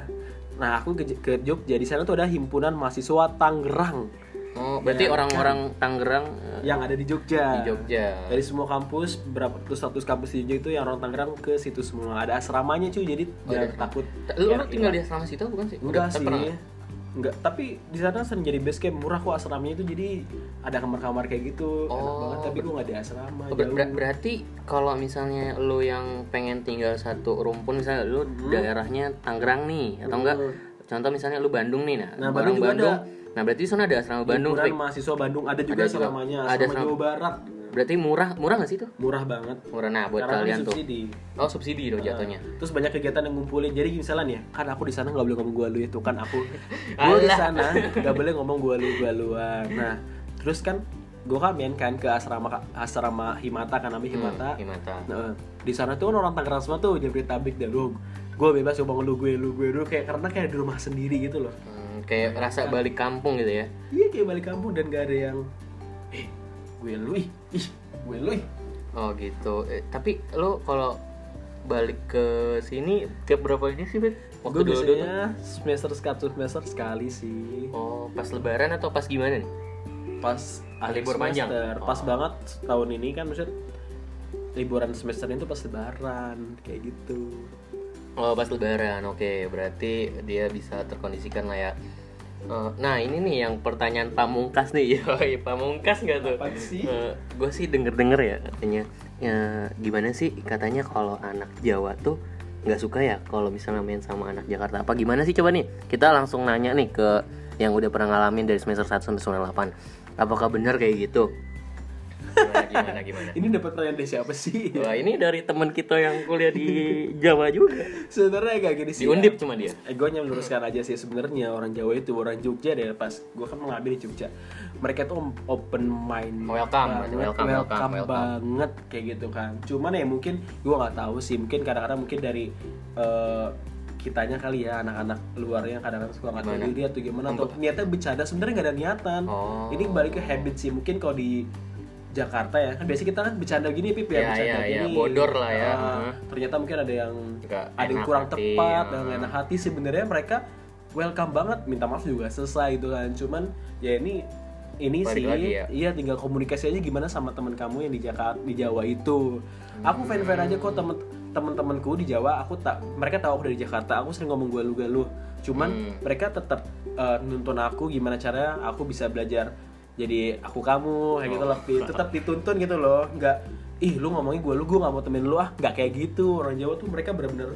Speaker 2: nah aku ke, ke Jogja di sana tuh ada himpunan mahasiswa Tangerang
Speaker 1: Oh, berarti
Speaker 2: Ya,
Speaker 1: orang-orang Tangerang eh,
Speaker 2: yang ada di Jogja
Speaker 1: di Jogja.
Speaker 2: dari semua kampus berapa tuh status kampus di Jogja itu yang orang Tangerang ke situ semua ada asramanya cuy jadi
Speaker 1: Oh,
Speaker 2: jangan takut
Speaker 1: Lu, lu
Speaker 2: Ya,
Speaker 1: tinggal
Speaker 2: iya.
Speaker 1: di asrama situ bukan sih?
Speaker 2: Enggak
Speaker 1: Tapi
Speaker 2: sih.
Speaker 1: pernah nggak?
Speaker 2: Enggak, tapi di sana sering jadi base camp murah kok asramanya itu jadi ada kamar-kamar kayak gitu. Enak
Speaker 1: Oh,
Speaker 2: banget tapi gue gak di asrama.
Speaker 1: Oh, ber-
Speaker 2: jauh.
Speaker 1: ber- berarti kalau misalnya lu yang pengen tinggal satu rumpun misalnya lu daerahnya Tangerang nih atau enggak contoh misalnya lu Bandung nih nah,
Speaker 2: Nah,
Speaker 1: orang
Speaker 2: Bandung juga ada.
Speaker 1: Nah berarti di sana ada asrama Bandung Fik.
Speaker 2: mahasiswa Bandung ada juga
Speaker 1: Ada
Speaker 2: asramanya,
Speaker 1: Ada
Speaker 2: asrama
Speaker 1: asrama.
Speaker 2: Jawa Barat.
Speaker 1: berarti murah murah nggak sih tuh
Speaker 2: Murah banget.
Speaker 1: murah nah buat
Speaker 2: Karena
Speaker 1: kalian
Speaker 2: ini
Speaker 1: tuh
Speaker 2: subsidi.
Speaker 1: oh subsidi tuh jatuhnya
Speaker 2: Terus banyak kegiatan yang ngumpulin. Jadi misalnya nih, kan aku di sana nggak boleh ngomong gua lu itu kan aku. Gue di sana nggak boleh ngomong gua lu gua luan. Nah, terus kan gue kan main kan ke asrama asrama Himata kan namanya Himata.
Speaker 1: Hmm, Himata
Speaker 2: Nah, di sana tuh kan orang Tangerang semua tuh Jabodetabek dah lu. Gue bebas ngomong lu gue lu gue lu kayak karena kayak di rumah sendiri gitu loh.
Speaker 1: Hmm, kayak rasa balik kampung gitu ya
Speaker 2: Iya kayak balik kampung dan gak ada yang eh gue lu ih, gue lu
Speaker 1: oh gitu Eh, tapi lu kalau balik ke sini tiap berapa ini sih Bet?
Speaker 2: Gue
Speaker 1: waktu dulu
Speaker 2: biasanya semester satu semester sekali sih.
Speaker 1: oh pas lebaran atau pas gimana nih
Speaker 2: Pas
Speaker 1: libur panjang?
Speaker 2: Pas
Speaker 1: Oh.
Speaker 2: banget tahun ini kan maksudnya liburan semester itu pas lebaran kayak gitu.
Speaker 1: Oh pas lebaran, oke berarti dia bisa terkondisikan lah ya. Eh, nah ini nih yang pertanyaan pamungkas nih, yoi pamungkas nggak tuh?
Speaker 2: Sih?
Speaker 1: gue sih denger denger ya katanya, ya gimana sih katanya kalau anak Jawa tuh nggak suka ya kalau misalnya main sama anak Jakarta apa gimana sih coba nih kita langsung nanya nih ke yang udah pernah ngalamin dari semester 1 sampai semester 8 apakah benar kayak gitu gimana gimana gimana?
Speaker 2: Ini dapat pertanyaan dari siapa sih?
Speaker 1: Wah ini dari teman kita yang kuliah di Jawa juga.
Speaker 2: Sebenarnya kayak gini sih.
Speaker 1: di Undip cuma dia?
Speaker 2: Eh, gue hanya meluruskan aja sih. Sebenarnya orang Jawa itu orang Jogja deh. Pas gue kan mengambil di Jogja mereka tuh open mind.
Speaker 1: Welcome,
Speaker 2: banget,
Speaker 1: welcome, welcome, welcome.
Speaker 2: banget kayak gitu kan. Cuman ya mungkin gue nggak tahu sih. Mungkin kadang-kadang mungkin dari eh, kitanya kali ya anak-anak luarnya kadang-kadang suka nggak tahu diri atau gimana atau niatnya bercanda. Sebenarnya nggak ada niatan.
Speaker 1: Oh.
Speaker 2: ini balik ke habit sih. Mungkin kalau di Jakarta ya. Kan biasanya kita kan bercanda gini pip ya
Speaker 1: Ya,
Speaker 2: bercanda
Speaker 1: ya, ya,
Speaker 2: gini.
Speaker 1: Bodor lah ya.
Speaker 2: Ah,
Speaker 1: Hmm.
Speaker 2: ternyata mungkin ada yang
Speaker 1: Nggak
Speaker 2: ada yang kurang
Speaker 1: hati,
Speaker 2: tepat
Speaker 1: ya.
Speaker 2: dan enak hati. Sebenarnya mereka welcome banget. Minta maaf juga selesai gitu kan. Cuman ya ini ini
Speaker 1: Balik
Speaker 2: sih
Speaker 1: lagi ya.
Speaker 2: iya tinggal komunikasi aja gimana sama teman kamu yang di Jakarta di Jawa itu. Aku fan fan aja kok temen temen-temenku di Jawa. Aku tak mereka tahu aku dari Jakarta. Aku sering ngomong galuh galuh cuman
Speaker 1: Hmm.
Speaker 2: mereka tetap eh, nuntun aku gimana caranya aku bisa belajar jadi aku kamu kayak gitu loh. Pi. tetap dituntun gitu loh. Nggak ih lu ngomongin gue lu gue nggak mau temenin lu ah. Nggak kayak gitu. Orang Jawa tuh mereka bener-bener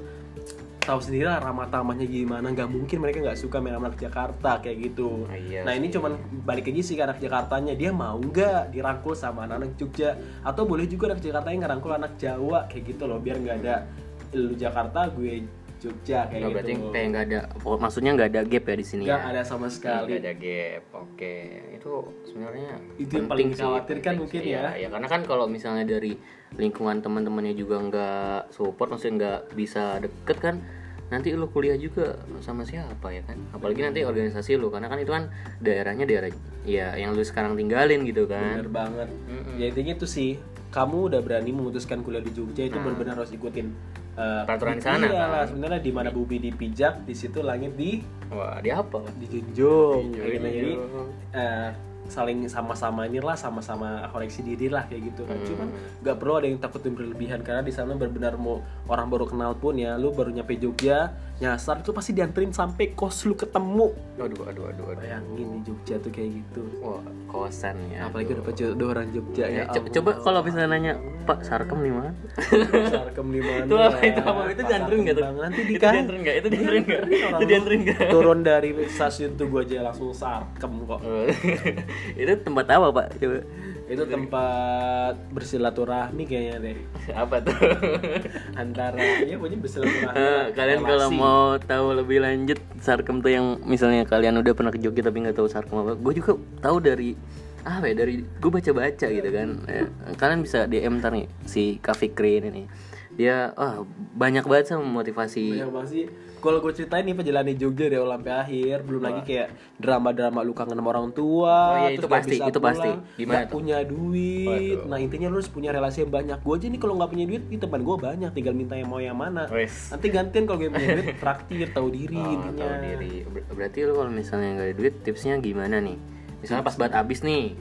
Speaker 2: tahu sendiri lah ramah tamahnya gimana. Nggak mungkin mereka nggak suka main anak Jakarta kayak gitu.
Speaker 1: Ah, iya
Speaker 2: nah ini cuman balik lagi sih ke anak Jakartanya. Dia mau nggak dirangkul sama anak-anak Jogja? Atau boleh juga anak Jakarta yang ngerangkul anak Jawa kayak gitu loh biar nggak ada lu Jakarta gue Jogja kayak
Speaker 1: Nggak,
Speaker 2: gitu.
Speaker 1: berarti kayak nggak ada oh, maksudnya nggak ada gap ya di sini
Speaker 2: nggak
Speaker 1: ya?
Speaker 2: ada sama sekali.
Speaker 1: Nggak ada gap oke. Itu sebenarnya
Speaker 2: Itu yang paling
Speaker 1: penting
Speaker 2: mungkin
Speaker 1: sih.
Speaker 2: ya.
Speaker 1: ya karena kan kalau misalnya dari lingkungan teman-temannya juga nggak support maksudnya nggak bisa deket kan nanti lu kuliah juga sama siapa ya kan? Apalagi nanti organisasi lu karena kan itu kan daerahnya daerah ya yang lu sekarang tinggalin gitu kan.
Speaker 2: Bener banget.
Speaker 1: Mm-mm.
Speaker 2: ya intinya tuh sih kamu udah berani memutuskan kuliah di Jogja itu benar-benar harus ikutin uh.
Speaker 1: Peraturan di sana,
Speaker 2: iya
Speaker 1: kan?
Speaker 2: sebenarnya di mana bumi dipijak di situ langit di
Speaker 1: wah dia apa
Speaker 2: dijunjung gitu jadi eh, saling sama-sama inilah sama-sama koreksi diri lah kayak gitu kan
Speaker 1: Hmm.
Speaker 2: cuman nggak perlu ada yang takut yang berlebihan karena di sana benar-benar mau orang baru kenal pun ya lu baru nyampe Jogja nyasar itu pasti dianterin sampai kos lu ketemu
Speaker 1: aduh aduh aduh aduh
Speaker 2: bayangin di Jogja tuh kayak gitu
Speaker 1: wah kosan ya
Speaker 2: apalagi udah jodoh orang Jogja ya,
Speaker 1: Ya, co- coba kalau misalnya nanya Pak Sarkem di mana?
Speaker 2: Sarkem di mana?
Speaker 1: Itu apa itu apa itu dianterin nggak tuh?
Speaker 2: Nanti
Speaker 1: itu
Speaker 2: dikasih.
Speaker 1: dianterin nggak? Itu dianterin nggak? Itu dianterin nggak?
Speaker 2: Turun dari stasiun tuh gua aja langsung sarkem kok.
Speaker 1: itu tempat apa Pak? Coba.
Speaker 2: Itu tempat bersilaturahmi kayaknya deh.
Speaker 1: Apa tuh?
Speaker 2: Antara ya pokoknya bersilaturahmi.
Speaker 1: Eh, kalian kalau
Speaker 2: relasi.
Speaker 1: mau tahu lebih lanjut Sarkem tuh yang misalnya kalian udah pernah ke Jogja tapi nggak tahu Sarkem apa, gue juga tahu dari apa ya dari gue baca-baca gitu kan. Eh, kalian bisa DM ntar nih si Kak Fikri ini nih. Dia ah banyak banget sama motivasi.
Speaker 2: banyak banget sih kalau gue ceritain nih perjalanan di Jogja dari awal sampai akhir belum lagi kayak drama-drama lu kangen sama orang tua
Speaker 1: Oh iya, itu pasti, itu pasti.
Speaker 2: pulang,
Speaker 1: Gimana
Speaker 2: nggak
Speaker 1: tuh?
Speaker 2: punya duit
Speaker 1: Waduh.
Speaker 2: nah intinya lu harus punya relasi yang banyak gue aja nih kalau nggak punya duit di teman gue banyak tinggal minta yang mau yang mana
Speaker 1: Wes.
Speaker 2: nanti gantian kalau gue punya duit traktir tahu diri
Speaker 1: Oh,
Speaker 2: intinya
Speaker 1: tahu diri. Ber- berarti lu kalau misalnya nggak ada duit, tipsnya gimana nih? Misalnya pas banget habis nih,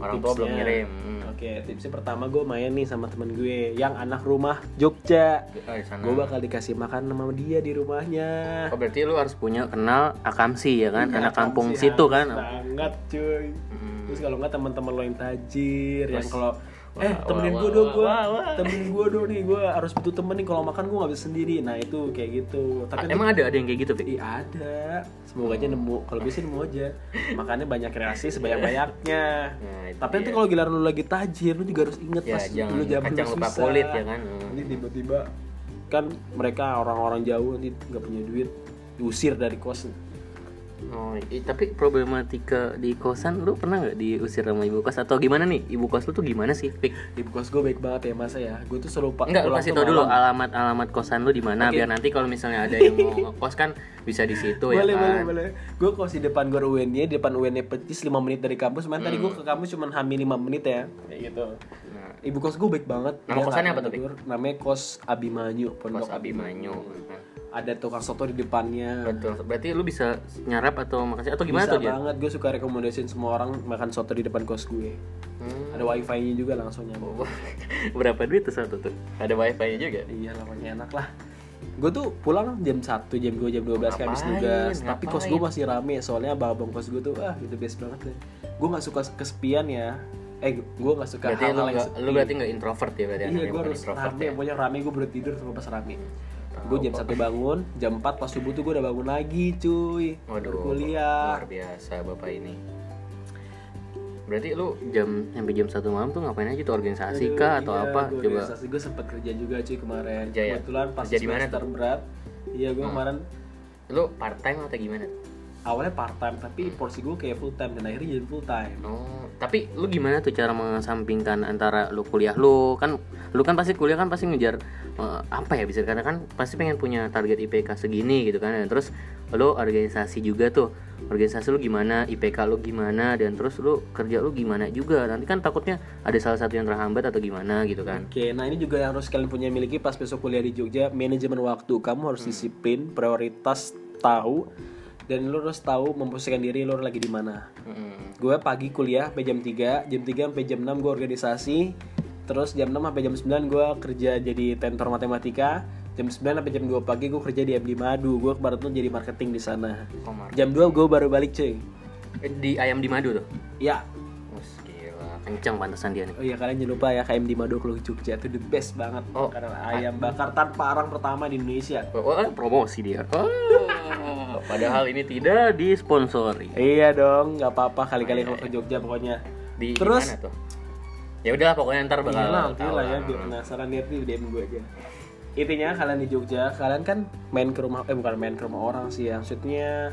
Speaker 1: orang tua belum ngirim. Hmm.
Speaker 2: Oke, tipsnya pertama gue main nih sama temen gue yang anak rumah Jogja.
Speaker 1: Oh.
Speaker 2: Gue bakal dikasih makan sama dia di rumahnya.
Speaker 1: Oh berarti lu harus punya kenal akamsi ya kan,
Speaker 2: Iya,
Speaker 1: anak kampung
Speaker 2: sih
Speaker 1: situ kan.
Speaker 2: Banget cuy.
Speaker 1: Hmm.
Speaker 2: Terus kalau nggak teman-teman lo yang tajir, yang
Speaker 1: Terus,
Speaker 2: kalau
Speaker 1: wah,
Speaker 2: eh temenin gue dong gue, temenin gue dong nih gue harus butuh temen nih kalau makan gue nggak bisa sendiri. Nah itu kayak gitu. Tapi
Speaker 1: Emang ada ada yang kayak gitu?
Speaker 2: Ih, ada. Semoga aja nemu. Kalau sih nemu aja. Makanya banyak kreasi sebanyak-banyaknya.
Speaker 1: Nah, itu
Speaker 2: Tapi nanti kalau giliran lu lagi tajir, lu juga harus inget
Speaker 1: Ya,
Speaker 2: pas
Speaker 1: jangan
Speaker 2: dulu zaman
Speaker 1: kacang
Speaker 2: lu
Speaker 1: lupa kulit ya kan. Hmm.
Speaker 2: Nanti tiba-tiba kan mereka orang-orang jauh nanti nggak punya duit diusir dari kos.
Speaker 1: Oh, i- tapi problematika di kosan lu pernah nggak diusir sama ibu kos atau gimana nih? Ibu kos lu tuh gimana sih, Fik?
Speaker 2: Ibu kos gue baik banget ya masa ya. Gue tuh selalu pak.
Speaker 1: Enggak, lu kasih tau dulu
Speaker 2: malam.
Speaker 1: alamat alamat kosan lu di mana
Speaker 2: Oke.
Speaker 1: biar nanti kalau misalnya ada yang mau ngekos kan bisa di situ ya
Speaker 2: boleh,
Speaker 1: kan.
Speaker 2: boleh, boleh. Gue kos di depan gue UNY, di depan UNY Petis 5 menit dari kampus. Cuman tadi gue
Speaker 1: Hmm.
Speaker 2: ke kampus cuma hampir 5 menit ya. Kayak gitu.
Speaker 1: Nah,
Speaker 2: Ibu kos gue baik banget.
Speaker 1: Nama
Speaker 2: Dia
Speaker 1: kosannya apa tuh.
Speaker 2: Namanya kos Abimanyu,
Speaker 1: kos
Speaker 2: Pondok
Speaker 1: Abimanyu.
Speaker 2: Ada tukang soto di depannya.
Speaker 1: Betul. Berarti lu bisa nyarap atau makasih atau gimana
Speaker 2: Bisa
Speaker 1: tuh dia?
Speaker 2: banget, gue suka rekomendasiin semua orang makan soto di depan kos gue.
Speaker 1: Hmm.
Speaker 2: Ada wifi-nya juga langsung nyambung.
Speaker 1: Berapa duit tuh satu tuh? Ada wifi juga?
Speaker 2: Iya pokoknya enak lah. Gue tuh pulang jam 1, jam 2, jam 12 habis
Speaker 1: Ngapain?
Speaker 2: tugas. Tapi kos gue masih rame, soalnya abang-abang kos gue tuh, ah itu best banget deh. Gue gak suka kesepian ya. Eh, gue gak suka
Speaker 1: Berarti lu,
Speaker 2: hal-hal yang sepi.
Speaker 1: lu berarti nggak introvert ya berarti
Speaker 2: Iya, gue harus
Speaker 1: introvert
Speaker 2: rame,
Speaker 1: ya?
Speaker 2: pokoknya rame gue baru tidur sama pas rame. Gue jam. 1 bangun, jam 4 pas subuh tuh gue udah bangun lagi cuy.
Speaker 1: Waduh,
Speaker 2: kuliah.
Speaker 1: luar biasa bapak ini. Berarti lu jam sampai jam satu malam tuh ngapain aja tuh organisasi kah atau
Speaker 2: Iya,
Speaker 1: apa?
Speaker 2: gua
Speaker 1: Coba.
Speaker 2: organisasi gue sempat kerja juga cuy kemarin.
Speaker 1: Kerja ya?
Speaker 2: Kebetulan pas
Speaker 1: Kerja di mana
Speaker 2: semester?
Speaker 1: Hmm.
Speaker 2: berat. Iya gue kemarin
Speaker 1: Lu part time atau gimana?
Speaker 2: Awalnya part time tapi porsi gue kayak full time dan akhirnya jadi full time.
Speaker 1: Oh, tapi lu gimana tuh cara mengesampingkan antara lu kuliah lu kan lu kan pasti kuliah kan pasti ngejar eh, apa ya bisa karena kan pasti pengen punya target IPK segini gitu kan dan terus lu organisasi juga tuh organisasi lu gimana IPK lu gimana dan terus lu kerja lu gimana juga nanti kan takutnya ada salah satu yang terhambat atau gimana gitu kan
Speaker 2: Oke, nah ini juga yang harus kalian punya miliki pas besok kuliah di Jogja, manajemen waktu. Kamu harus disiplin, prioritas tahu dan lu harus tahu memposisikan diri lu lagi di mana.
Speaker 1: Mm-mm.
Speaker 2: Gue pagi kuliah sampai jam 3, jam 3 sampai jam 6 gue organisasi. Terus jam 6 sampai jam 9 gue kerja jadi tentor matematika. Jam 9 sampai jam 2 pagi gue kerja di MD Madu. Gue kemarin tuh jadi marketing di sana.
Speaker 1: Komar.
Speaker 2: Jam 2 gue baru balik cuy.
Speaker 1: Eh, di ayam di madu tuh
Speaker 2: Ya,
Speaker 1: kenceng pantesan dia nih
Speaker 2: Oh iya kalian jangan lupa ya KM di Madoklo Jogja itu the best banget
Speaker 1: Oh.
Speaker 2: karena ayam bakar tanpa arang pertama di Indonesia.
Speaker 1: Oh, oh, promosi dia. Oh, padahal ini tidak disponsori.
Speaker 2: Iya dong, nggak apa-apa kali-kali kalau ke Jogja pokoknya.
Speaker 1: Di
Speaker 2: Terus?
Speaker 1: mana tuh? Ya udah pokoknya ntar bakal
Speaker 2: Iya lah, nanti lah ya, biar penasaran lihat di DM gue aja. Intinya kalian di Jogja, kalian kan main ke rumah, eh bukan main ke rumah orang sih ya, maksudnya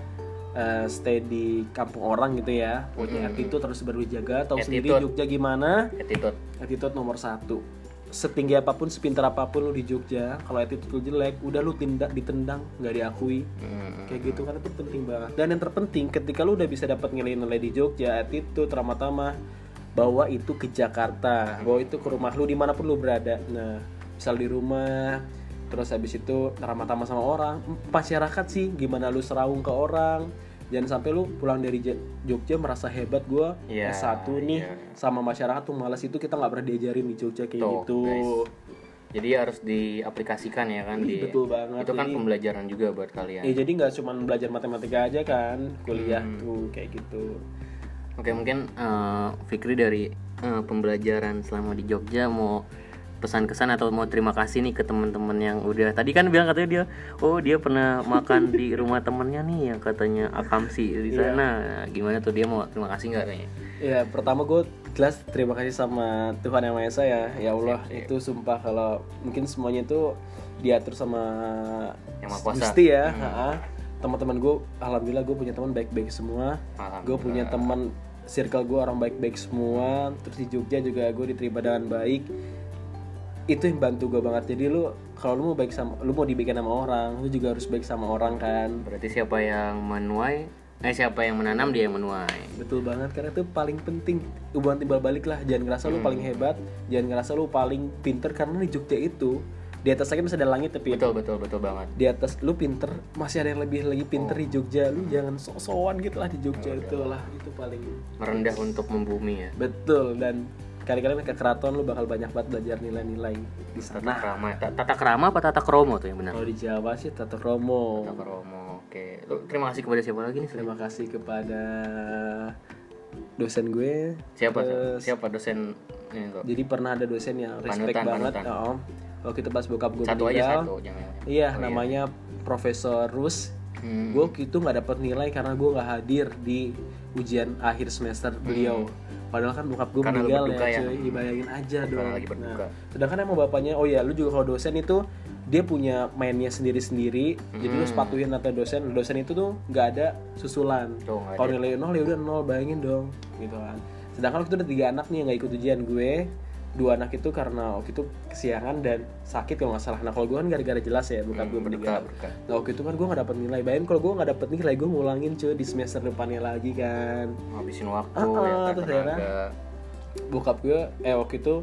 Speaker 2: eh, stay di kampung orang gitu ya, punya attitude terus baru dijaga, tahu sendiri. Jogja gimana,
Speaker 1: Attitude.
Speaker 2: attitude nomor satu. Setinggi apa pun, sepintar apa pun lu di Jogja, kalau attitude lu jelek, udah lu tindak ditendang, nggak diakui,
Speaker 1: Hmm.
Speaker 2: kayak gitu kan itu penting banget. Dan yang terpenting ketika lu udah bisa dapat nilai-nilai di Jogja attitude ramah-tamah bawa itu ke Jakarta. Bawa itu ke rumah lu di mana pun lu berada. Nah misal di rumah terus habis itu ramah-tamah sama orang. Masyarakat sih gimana lu serawung ke orang jangan sampai lu pulang dari Ja- Jogja merasa hebat gua
Speaker 1: Iya,
Speaker 2: S1 nih
Speaker 1: iya.
Speaker 2: sama masyarakat tuh malas itu kita nggak pernah diajarin di Jogja kayak
Speaker 1: Tuh,
Speaker 2: gitu
Speaker 1: guys. Jadi harus diaplikasikan ya kan di
Speaker 2: betul banget
Speaker 1: Itu kan
Speaker 2: Jadi-
Speaker 1: pembelajaran juga buat kalian.
Speaker 2: Ya jadi nggak cuma belajar matematika aja kan, kuliah
Speaker 1: Hmm.
Speaker 2: tuh kayak gitu.
Speaker 1: Oke, mungkin eh, Fikri dari eh, pembelajaran selama di Jogja mau pesan kesan atau mau terima kasih nih ke teman-teman yang udah tadi kan bilang katanya dia oh dia pernah makan di rumah temennya nih yang katanya akamsi di
Speaker 2: Iya.
Speaker 1: sana Nah, gimana tuh dia mau terima kasih nggak kayaknya
Speaker 2: Ya pertama gue jelas terima kasih sama Tuhan yang Maha Esa ya. Ya Allah itu sumpah kalau mungkin semuanya itu diatur sama
Speaker 1: Yang Maha Kuasa.
Speaker 2: Gusti ya. Ha-ha. Teman-teman gue, alhamdulillah gue punya teman baik-baik semua. Gue punya teman circle gue orang baik-baik semua. Terus di Jogja juga gue diterima dengan baik. Itu yang bantu gue banget. Jadi lu kalau lu mau baik sama, lu mau dibikin sama orang, lu juga harus baik sama orang kan.
Speaker 1: berarti siapa yang menuai eh siapa yang menanam dia yang menuai.
Speaker 2: Betul banget karena itu paling penting. Hubungan timbal balik lah. Jangan ngerasa lu paling hebat jangan ngerasa lu paling pinter karena di Jogja itu di atas lagi masih ada langit tapi
Speaker 1: betul betul betul banget.
Speaker 2: di atas lu pinter masih ada yang lebih lagi pinter di Jogja. Lu jangan sok-sokan gitu lah di Jogja itu lah. Itu paling
Speaker 1: merendah untuk membumi ya.
Speaker 2: Betul dan kali-kali ke keraton lu bakal banyak banget belajar nilai-nilai di
Speaker 1: tata
Speaker 2: sana
Speaker 1: krama Ta- tata krama apa tata kromo tuh yang benar
Speaker 2: kalau di Jawa sih Tata Kromo
Speaker 1: tata kromo oke Lu terima kasih kepada siapa lagi nih
Speaker 2: terima kasih kepada dosen gue
Speaker 1: siapa
Speaker 2: Terus-
Speaker 1: siapa dosen ini kok
Speaker 2: Jadi pernah ada dosen yang respect
Speaker 1: Panutan,
Speaker 2: banget.
Speaker 1: panutan.
Speaker 2: Oh, waktu itu pas bokap gue
Speaker 1: satu aja
Speaker 2: meninggal.
Speaker 1: satu jangan
Speaker 2: Iya, namanya Profesor Rus.
Speaker 1: Hmm.
Speaker 2: Gue waktu itu nggak dapat nilai karena gue nggak hadir di ujian akhir semester beliau. Padahal kan bokap gue
Speaker 1: Hmm.
Speaker 2: Meninggal ya,
Speaker 1: ya.
Speaker 2: cuy. Bayangin aja dong.
Speaker 1: lagi berduka.
Speaker 2: Nah, sedangkan emang bapaknya, oh ya, lu juga kalau dosen itu dia punya mainnya sendiri-sendiri. Jadi lu sepatuhin atau dosen, dosen itu tuh nggak ada susulan.
Speaker 1: Nggak
Speaker 2: Kalau nilai nol ya udah nol, bayangin dong, gitu kan. Sedangkan waktu itu ada tiga anak nih yang nggak ikut ujian gue, dua anak itu karena waktu itu kesiangan dan sakit kalau nggak salah. Nah kalau gue kan gara-gara jelas ya, bukan gue meninggal.
Speaker 1: berkah berkah
Speaker 2: Nah waktu itu kan gue nggak dapet nilai. Bayangin kalau gue nggak dapet nilai, gue ngulangin cuy di semester depannya lagi kan.
Speaker 1: ngabisin waktu
Speaker 2: Ah,
Speaker 1: ya
Speaker 2: ah,
Speaker 1: kan
Speaker 2: terus
Speaker 1: tenaga.
Speaker 2: Bokap gue, eh waktu itu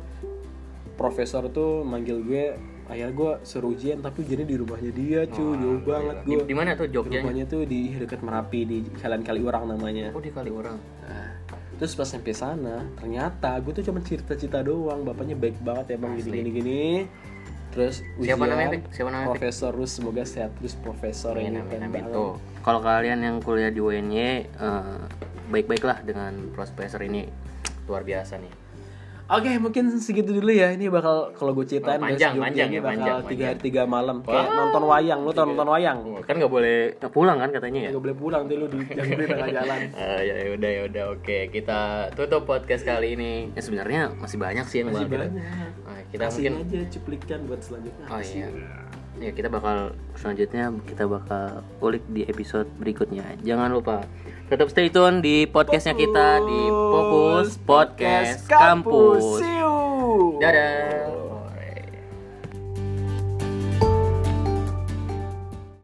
Speaker 2: profesor tuh manggil gue, akhirnya gue suruh ujian tapi ujiannya di rumahnya dia cuy, jauh banget gue.
Speaker 1: di mana tuh Jogja
Speaker 2: Rumahnya tuh di dekat Merapi di Jalan Kaliurang namanya.
Speaker 1: oh di kali orang
Speaker 2: Nah, terus pas sampai sana, ternyata gue tuh cuma cerita-cerita doang. Bapaknya baik banget ya bang, gini-gini gini. Terus ujian,
Speaker 1: Siapa namanya, Pik? Siapa namanya, Pik?
Speaker 2: Profesor Rus, semoga sehat terus Profesor
Speaker 1: Amin,
Speaker 2: ini
Speaker 1: amin, amin. Tuh, kalau kalian yang kuliah di UNY eh, baik-baiklah dengan profesor ini luar biasa nih
Speaker 2: Oke, mungkin segitu dulu ya. Ini bakal kalau gue ceritain
Speaker 1: Oh, panjang, panjang
Speaker 2: ini bakal tiga hari tiga malam. Kayak nonton wayang, lu tau nonton wayang?
Speaker 1: kan nggak boleh pulang kan katanya ya
Speaker 2: Gak boleh pulang deh lu di tengah jalan.
Speaker 1: Eh, ya udah ya udah oke kita tutup podcast kali ini ya sebenarnya masih banyak sih yang
Speaker 2: Masih
Speaker 1: bakal kita-
Speaker 2: banyak.
Speaker 1: Nah, kita
Speaker 2: Kasih
Speaker 1: mungkin
Speaker 2: aja cuplikan buat selanjutnya.
Speaker 1: oh iya ya kita bakal selanjutnya kita bakal ulik di episode berikutnya. Jangan lupa tetap stay tune di podcastnya kita di Fokus Podcast Kampus.
Speaker 2: See you.
Speaker 1: dadah